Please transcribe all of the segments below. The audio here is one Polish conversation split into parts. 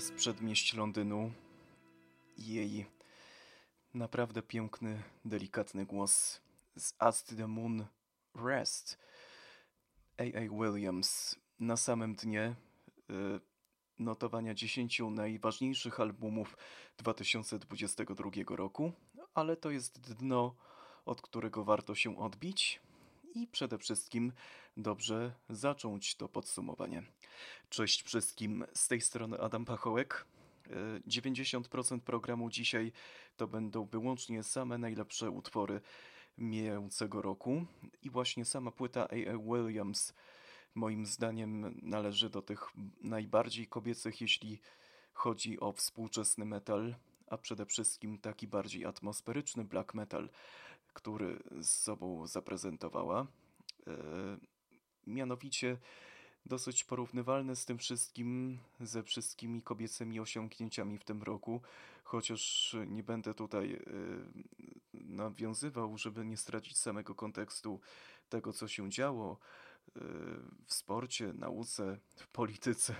z przedmieść Londynu jej naprawdę piękny, delikatny głos z Ask the Moon Rest. A.A. Williams na samym dnie y, notowania 10 najważniejszych albumów 2022 roku, ale to jest dno, od którego warto się odbić i przede wszystkim dobrze zacząć to podsumowanie. Cześć wszystkim, z tej strony Adam Pachołek. 90% programu dzisiaj to będą wyłącznie same najlepsze utwory mijającego roku i właśnie sama płyta A.A. Williams moim zdaniem należy do tych najbardziej kobiecych, jeśli chodzi o współczesny metal, a przede wszystkim taki bardziej atmosferyczny black metal, który z sobą zaprezentowała. E, mianowicie dosyć porównywalne z tym wszystkim, ze wszystkimi kobiecymi osiągnięciami w tym roku, chociaż nie będę tutaj e, nawiązywał, żeby nie stracić samego kontekstu tego, co się działo e, w sporcie, nauce, w polityce.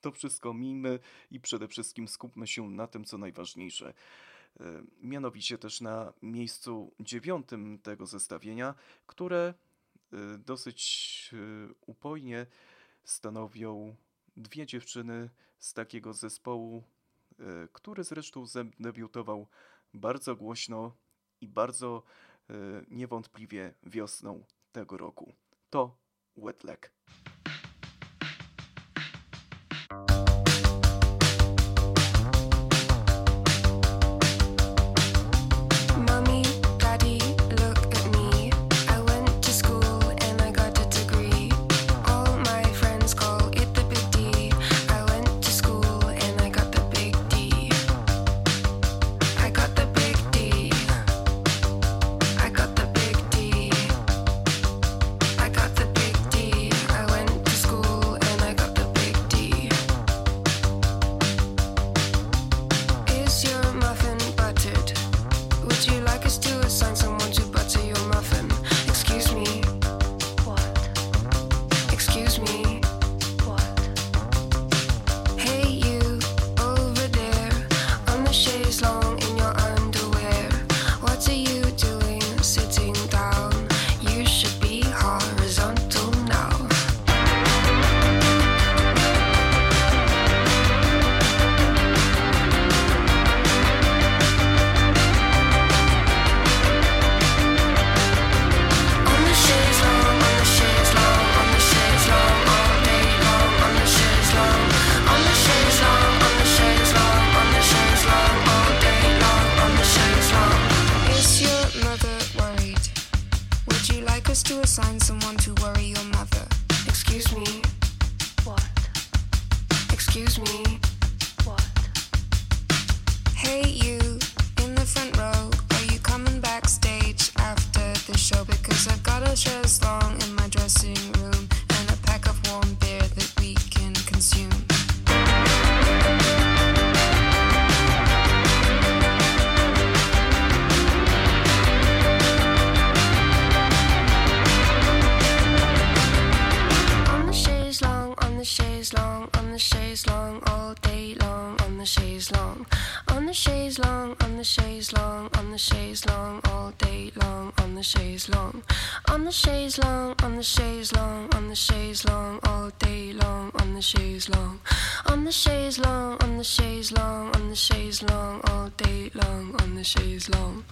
To wszystko mijmy i przede wszystkim skupmy się na tym, co najważniejsze. E, mianowicie też na miejscu dziewiątym tego zestawienia, które e, dosyć e, upojnie stanowią dwie dziewczyny z takiego zespołu, który zresztą debiutował bardzo głośno i bardzo niewątpliwie wiosną tego roku. To Wetleg. chaise long, all day long, on the chaise long. On the chaise long, on the chaise long, on the chaise long, all day long, on the chaise long. On the chaise long, on the chaise long, on the chaise long, all day long, on the chaise long. On the chaise long, on the chaise long, on the chaise long, all day long, on the chaise long.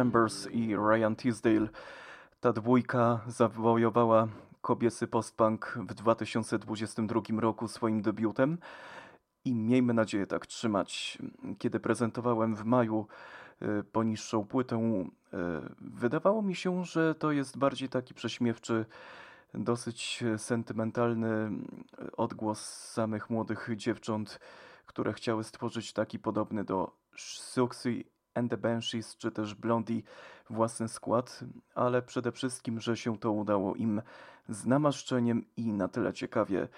Chambers i Ryan Tisdale Ta dwójka zawojowała kobiecy postpunk w 2022 roku swoim debiutem i miejmy nadzieję tak trzymać. Kiedy prezentowałem w maju y, poniższą płytę, y, wydawało mi się, że to jest bardziej taki prześmiewczy, dosyć sentymentalny y, odgłos samych młodych dziewcząt, które chciały stworzyć taki podobny do Suxy and the Banshees czy też Blondie własny skład, ale przede wszystkim, że się to udało im z namaszczeniem i na tyle ciekawie,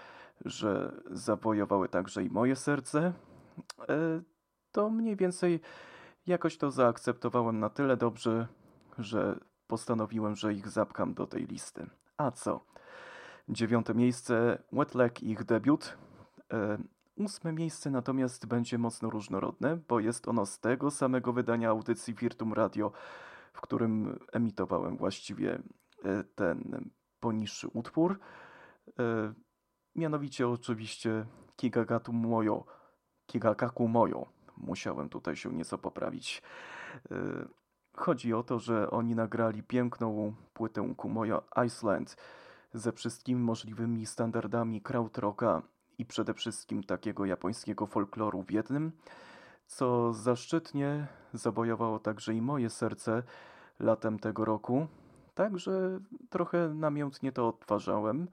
że zawojowały także i moje serce, e, to mniej więcej jakoś to zaakceptowałem na tyle dobrze, że postanowiłem, że ich zapkam do tej listy. A co? Dziewiąte miejsce, Wet Leg, ich debiut. E, ósme miejsce natomiast będzie mocno różnorodne, bo jest ono z tego samego wydania audycji Virtum Radio, w którym emitowałem właściwie e, ten poniższy utwór. Mianowicie oczywiście Kigagatu Moyo. Kigagaku Moyo. Musiałem tutaj się nieco poprawić. E, chodzi o to, że oni nagrali piękną płytę Kumoyo Iceland ze wszystkimi możliwymi standardami krautrocka i przede wszystkim takiego japońskiego folkloru w jednym, co zaszczytnie zabojowało także i moje serce latem tego roku. Także trochę namiętnie to odtwarzałem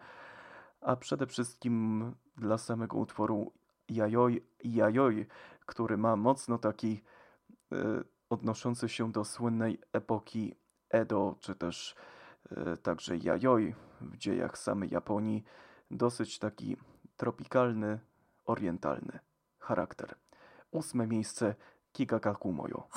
a przede wszystkim dla samego utworu Jajoj Jajoj, który ma mocno taki y, odnoszący się do słynnej epoki Edo, czy też y, także Jajoj w dziejach samej Japonii, dosyć taki tropikalny, orientalny charakter. Ósme miejsce Kigakaku Moyo.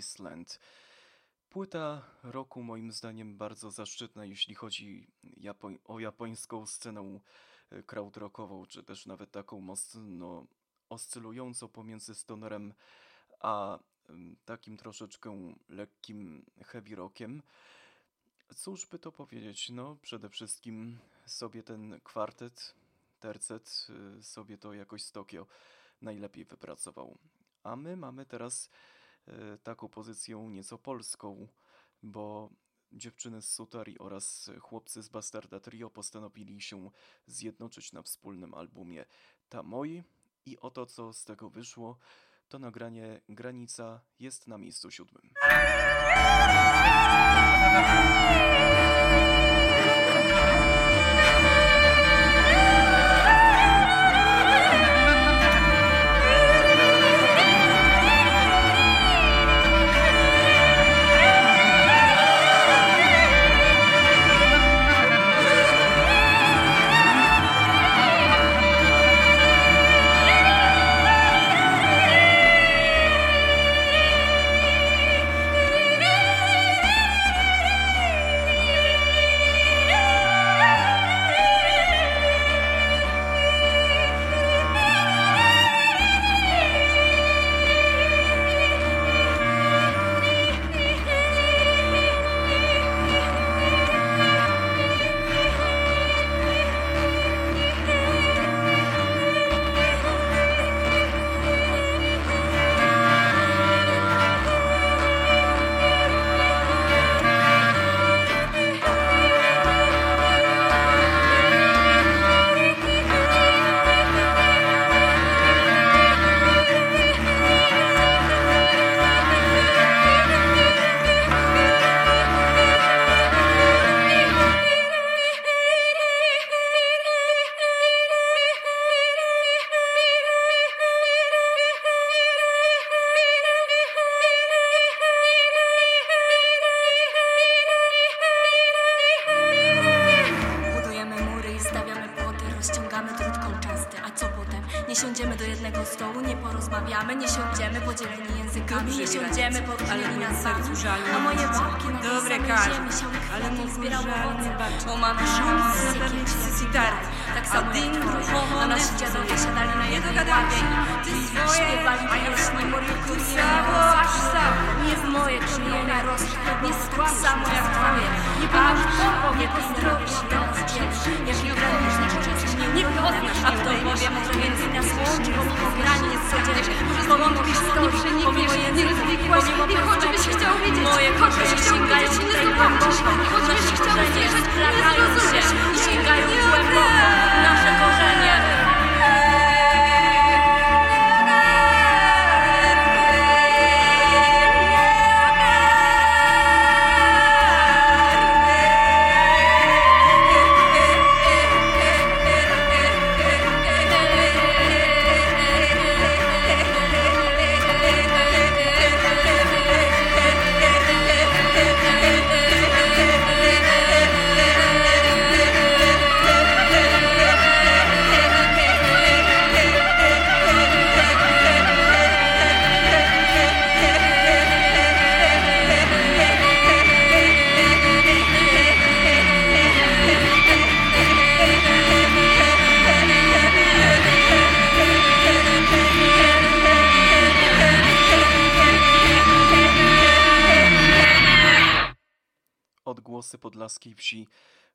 Iceland. Płyta roku moim zdaniem bardzo zaszczytna, jeśli chodzi Japo- o japońską scenę e, krautrockową, czy też nawet taką mocno oscylującą pomiędzy stonerem a takim troszeczkę lekkim heavy rockiem. Cóż by to powiedzieć? No, przede wszystkim sobie ten kwartet, tercet, y, sobie to jakoś z Tokio najlepiej wypracował. A my mamy teraz taką pozycję nieco polską, bo dziewczyny z Sutari oraz chłopcy z Bastarda Trio postanowili się zjednoczyć na wspólnym albumie Tamoi i oto co z tego wyszło, to nagranie Granica jest na miejscu siódmym.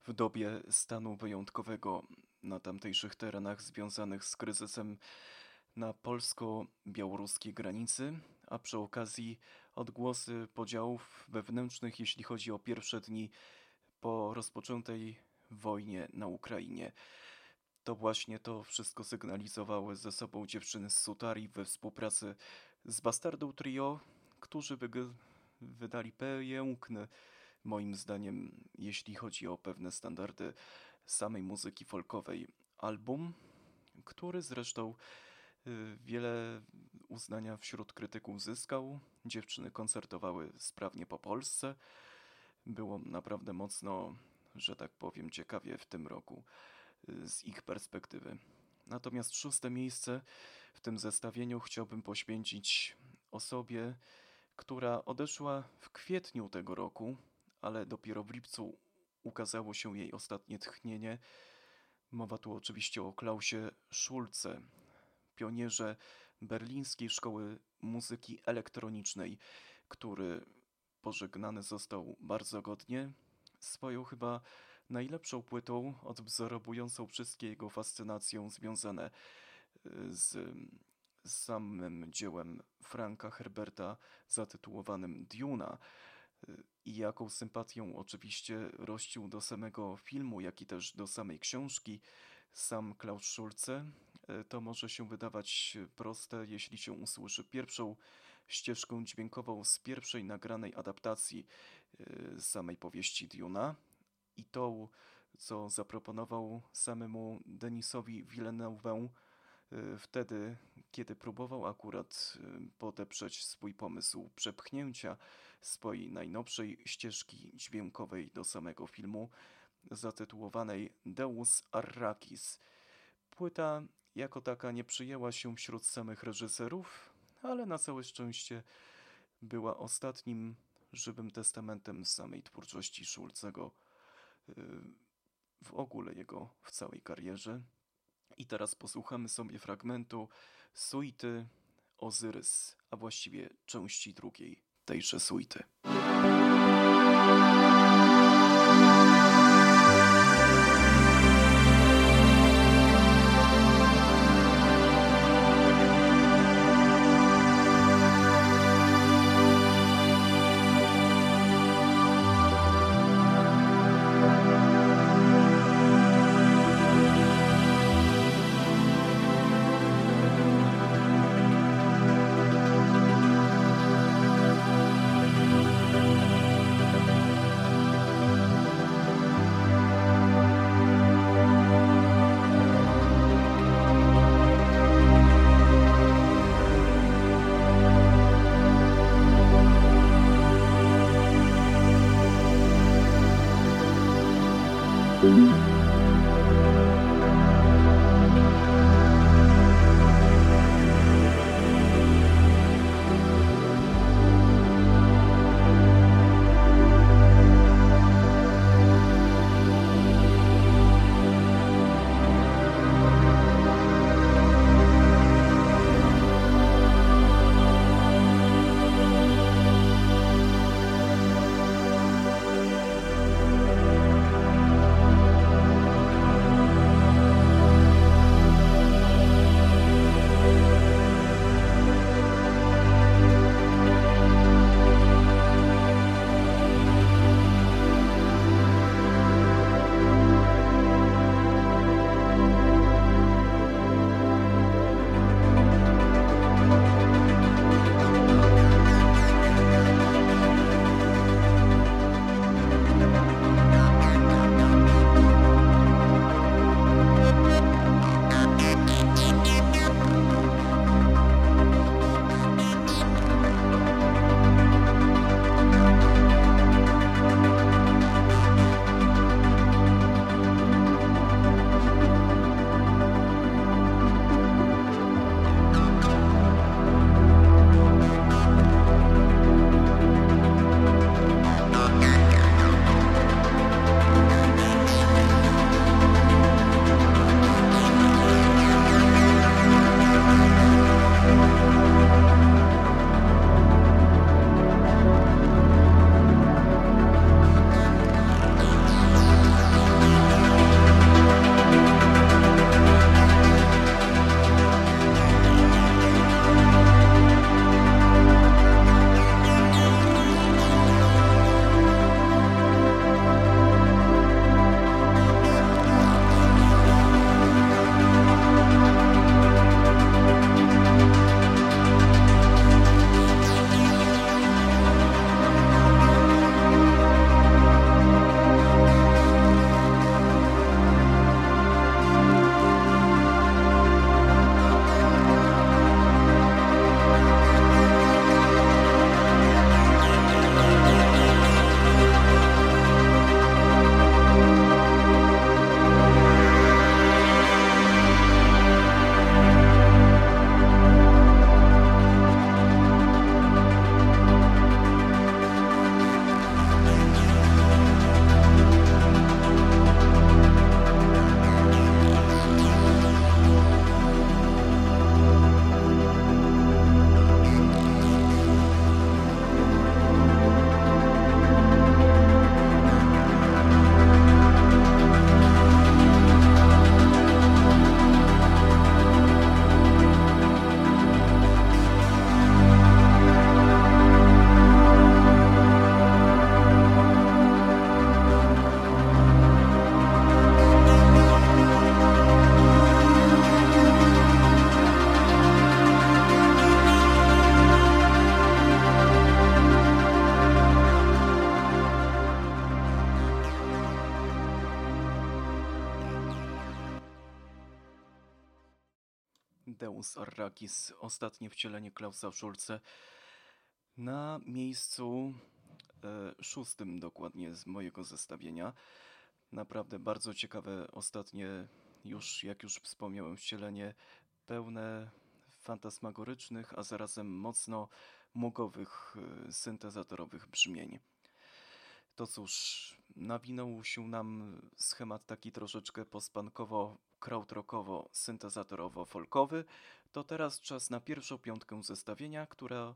W dobie stanu wyjątkowego na tamtejszych terenach związanych z kryzysem na polsko-białoruskiej granicy, a przy okazji odgłosy podziałów wewnętrznych, jeśli chodzi o pierwsze dni po rozpoczętej wojnie na Ukrainie. To właśnie to wszystko sygnalizowały ze sobą dziewczyny z Sutari we współpracy z Bastardą Trio, którzy wydali piękny, moim zdaniem, jeśli chodzi o pewne standardy samej muzyki folkowej, album, który zresztą y, wiele uznania wśród krytyków zyskał. Dziewczyny koncertowały sprawnie po Polsce. Było naprawdę mocno, że tak powiem, ciekawie w tym roku y, z ich perspektywy. Natomiast szóste miejsce w tym zestawieniu chciałbym poświęcić osobie, która odeszła w kwietniu tego roku, ale dopiero w lipcu ukazało się jej ostatnie tchnienie. Mowa tu oczywiście o Klausie Schulze, pionierze berlińskiej szkoły muzyki elektronicznej, który pożegnany został bardzo godnie swoją chyba najlepszą płytą, odwzorowującą wszystkie jego fascynacje związane y, z samym dziełem Franka Herberta zatytułowanym Duna i jaką sympatią oczywiście rościł do samego filmu, jak i też do samej książki sam Klaus Schulze, y, to może się wydawać proste, jeśli się usłyszy pierwszą ścieżką dźwiękową z pierwszej nagranej adaptacji samej powieści Duna. I tą, co zaproponował samemu Denisowi Villeneuve wtedy, kiedy próbował akurat y, podeprzeć swój pomysł przepchnięcia swojej najnowszej ścieżki dźwiękowej do samego filmu, zatytułowanej Deus Arrakis. Płyta jako taka nie przyjęła się wśród samych reżyserów, ale na całe szczęście była ostatnim żywym testamentem samej twórczości Schulzego w ogóle jego w całej karierze. I teraz posłuchamy sobie fragmentu suity Ozyrys, a właściwie części drugiej tejże suity. Arrakis, ostatnie wcielenie Klausa Schulze. Na miejscu e, szóstym dokładnie z mojego zestawienia. Naprawdę bardzo ciekawe ostatnie, już jak już wspomniałem, wcielenie pełne fantasmagorycznych, a zarazem mocno mogowych, e, syntezatorowych brzmień. To cóż, nawinął się nam schemat taki troszeczkę pospankowo, krautrockowo, syntezatorowo-folkowy. To teraz czas na pierwszą piątkę zestawienia, która,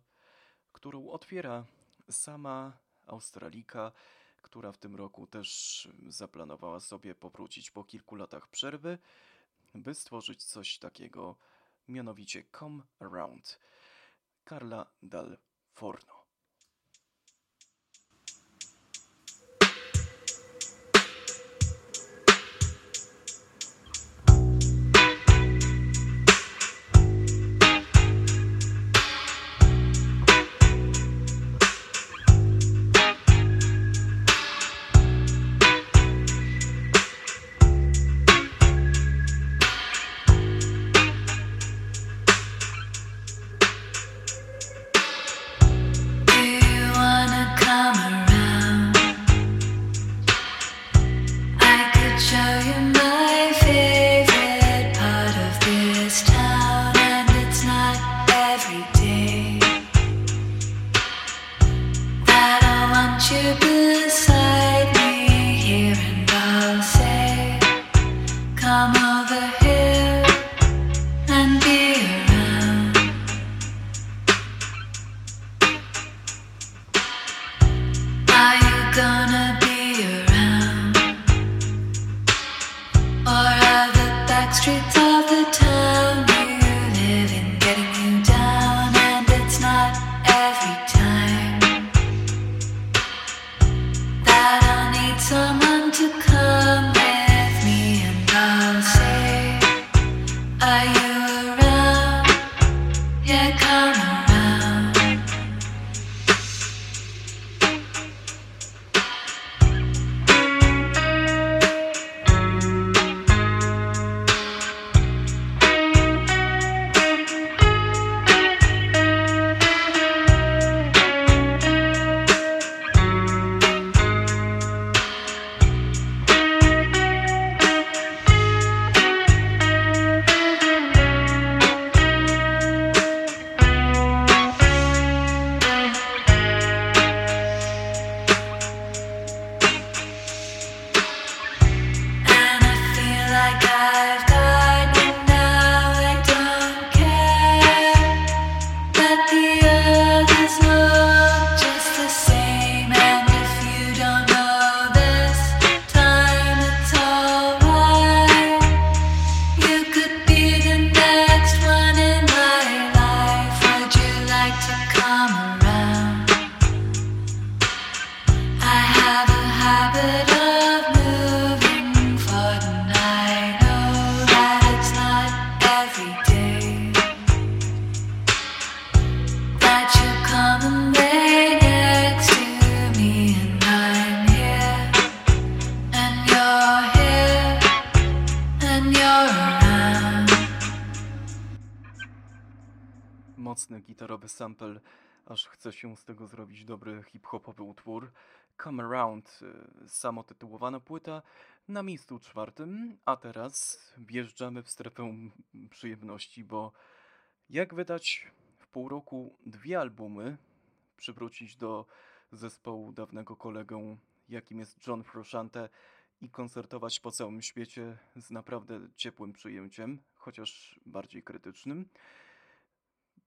którą otwiera sama Australika, która w tym roku też zaplanowała sobie powrócić po kilku latach przerwy, by stworzyć coś takiego, mianowicie Come Around. Carla Dal Forno. Gitarowy sample, aż chce się z tego zrobić dobry hip-hopowy utwór. Come Around, y, samotytułowana płyta, na miejscu czwartym, a teraz wjeżdżamy w strefę przyjemności, bo jak wydać w pół roku dwie albumy, przywrócić do zespołu dawnego kolegę, jakim jest John Frusciante i koncertować po całym świecie z naprawdę ciepłym przyjęciem, chociaż bardziej krytycznym.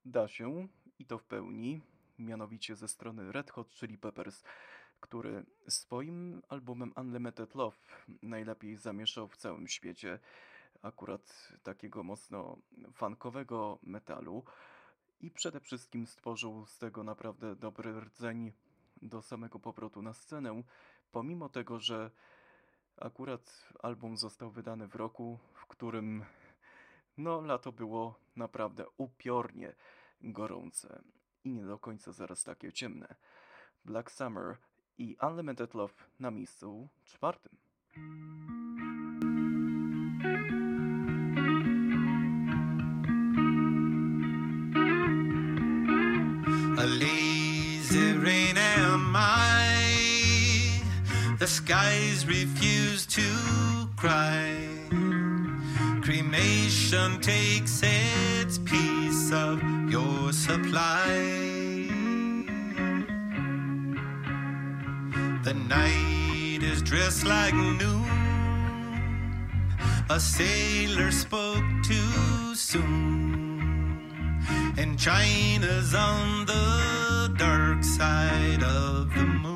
Da się i to w pełni, mianowicie ze strony Red Hot Chili Peppers, który swoim albumem Unlimited Love najlepiej zamieszał w całym świecie akurat takiego mocno funkowego metalu i przede wszystkim stworzył z tego naprawdę dobry rdzeń do samego powrotu na scenę, pomimo tego, że akurat album został wydany w roku, w którym no, lato było naprawdę upiornie gorące i nie do końca zaraz takie ciemne. Black Summer i Unlimited Love na miejscu czwartym. A lazy rain am I. The skies refuse to cry. Cremation takes its piece of your supply. The night is dressed like noon. A sailor spoke too soon. And China's on the dark side of the moon.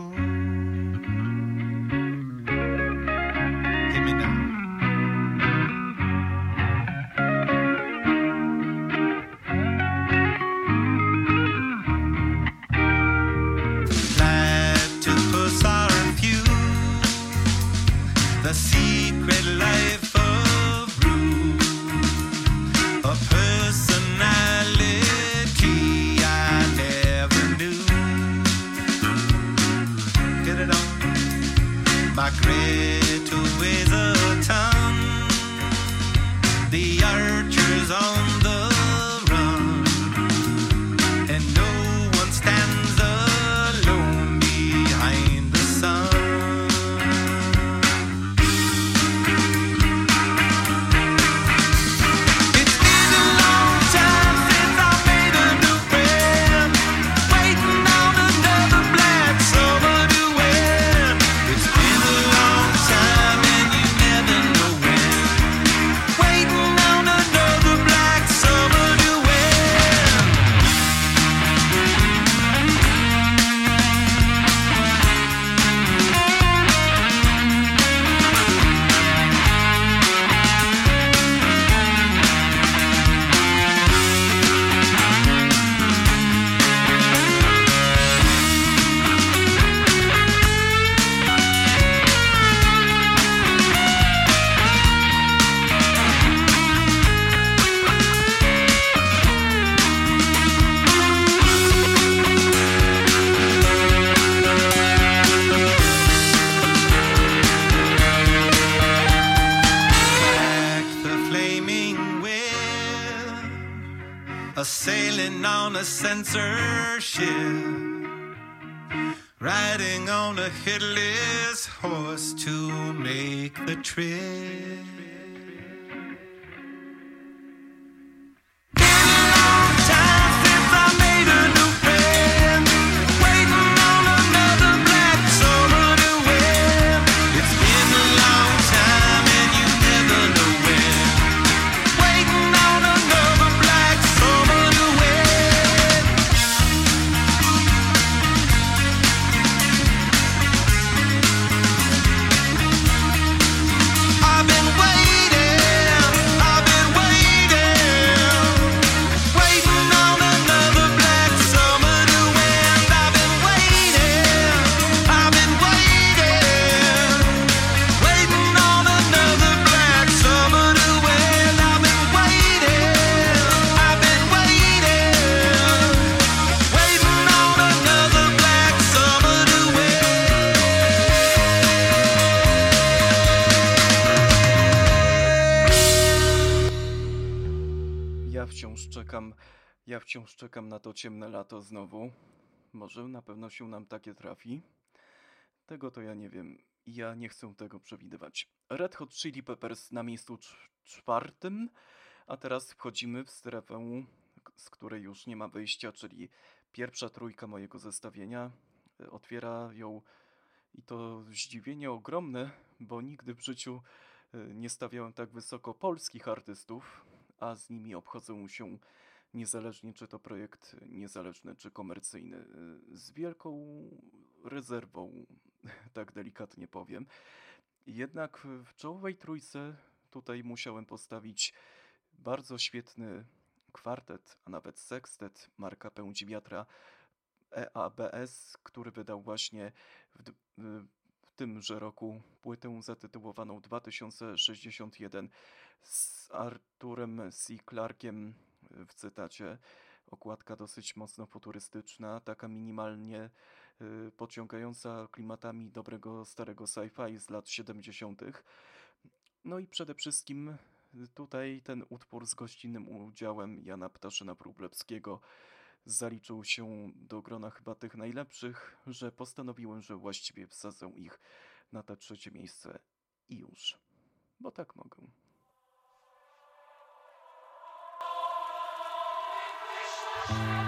On a censorship, riding on a headless horse to make the trip. Czekam na to ciemne lato znowu. Może na pewno się nam takie trafi. Tego to ja nie wiem. Ja nie chcę tego przewidywać. Red Hot Chili Peppers na miejscu cz- czwartym, a teraz wchodzimy w strefę, z której już nie ma wyjścia, czyli pierwsza trójka mojego zestawienia. Otwiera ją i to zdziwienie ogromne, bo nigdy w życiu e, nie stawiałem tak wysoko polskich artystów, a z nimi obchodzą się niezależnie, czy to projekt niezależny, czy komercyjny, y, z wielką rezerwą, tak delikatnie powiem. Jednak w czołowej trójce tutaj musiałem postawić bardzo świetny kwartet, a nawet sekstet Marka Pędzi-Wiatra EABS, który wydał właśnie w, y, w tymże roku płytę zatytułowaną 2061 z Arturem C. Clarkiem w cytacie. Okładka dosyć mocno futurystyczna, taka minimalnie y, pociągająca klimatami dobrego starego sci-fi z lat 70. No i przede wszystkim y, tutaj ten utwór z gościnnym udziałem Jana Ptaszyna Wróblewskiego zaliczył się do grona chyba tych najlepszych, że postanowiłem, że właściwie wsadzę ich na te trzecie miejsce i już. Bo tak mogę. Co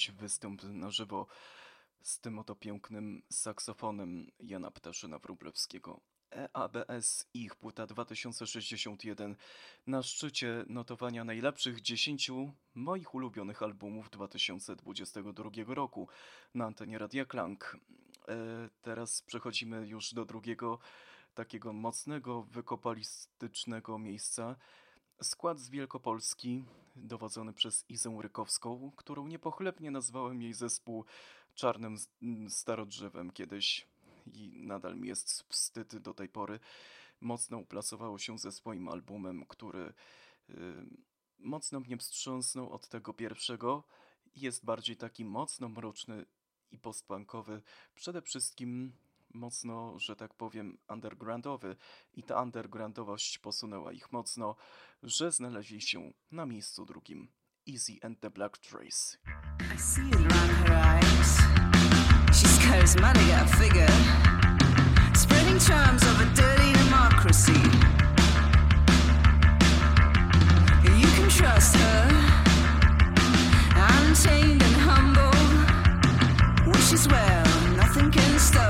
to musiał być występ na żywo z tym oto pięknym saksofonem Jana Ptaszyna-Wróblewskiego. EABS, ich płyta 2061 na szczycie notowania najlepszych 10 moich ulubionych albumów 2022 roku na antenie Radia Klank. E, teraz przechodzimy już do drugiego takiego mocnego, wykopalistycznego miejsca. Skład z Wielkopolski, dowodzony przez Izę Rykowską, którą niepochlebnie nazwałem jej zespół czarnym s- m, starodrzewem kiedyś i nadal mi jest wstyd do tej pory. Mocno uplasowało się ze swoim albumem, który y, mocno mnie wstrząsnął od tego pierwszego Jest bardziej taki mocno mroczny i postpunkowy, przede wszystkim mocno, że tak powiem, undergroundowy i ta undergroundowość posunęła ich mocno, że znaleźli się na miejscu drugim. Easy and the Black Trace. I see it around her eyes. She's charismatic at figure, spreading charms of a dirty democracy. You can trust her, untamed and humble. Wishes well, nothing can stop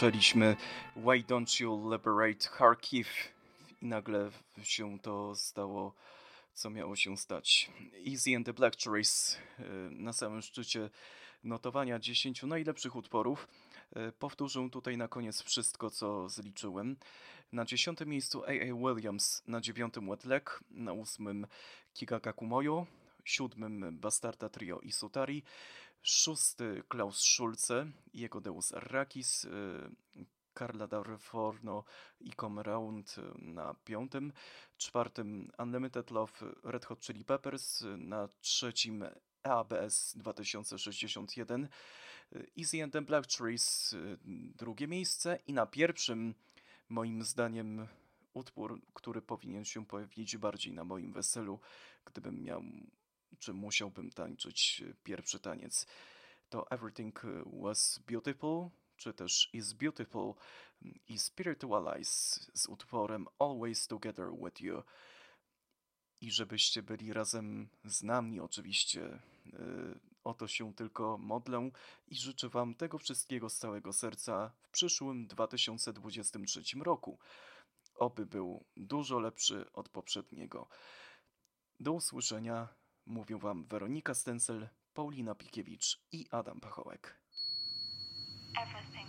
krzyczeliśmy Why don't you liberate Kharkiv? I nagle się to stało, co miało się stać. Easy and the Black Trace y, na samym szczycie notowania 10 najlepszych utworów. Y, Powtórzę tutaj na koniec wszystko, co zliczyłem. Na dziesiątym miejscu A.A. Williams, na dziewiątym Wetlek, na ósmym Kigakaku Moyo, siódmym Bastarda Trio i Sutari, szósty Klaus Schulze, jego Deus Arrakis, y, Carla Darforno i Come Round y, na piątym, czwartym Unlimited Love Red Hot Chili Peppers, y, na trzecim ABS 2061, y, Easy and Black Trees y, drugie miejsce. I na pierwszym moim zdaniem utwór, który powinien się pojawić bardziej na moim weselu, gdybym miał, czy musiałbym tańczyć e, pierwszy taniec. To Everything Was Beautiful, czy też Is Beautiful i Spiritualize z utworem Always Together With You. I żebyście byli razem z nami, oczywiście. e, O to się tylko modlę i życzę Wam tego wszystkiego z całego serca w przyszłym 2023 roku. Oby był dużo lepszy od poprzedniego. Do usłyszenia. Mówią Wam Weronika Stencel, Paulina Pikiewicz i Adam Pachołek. Everything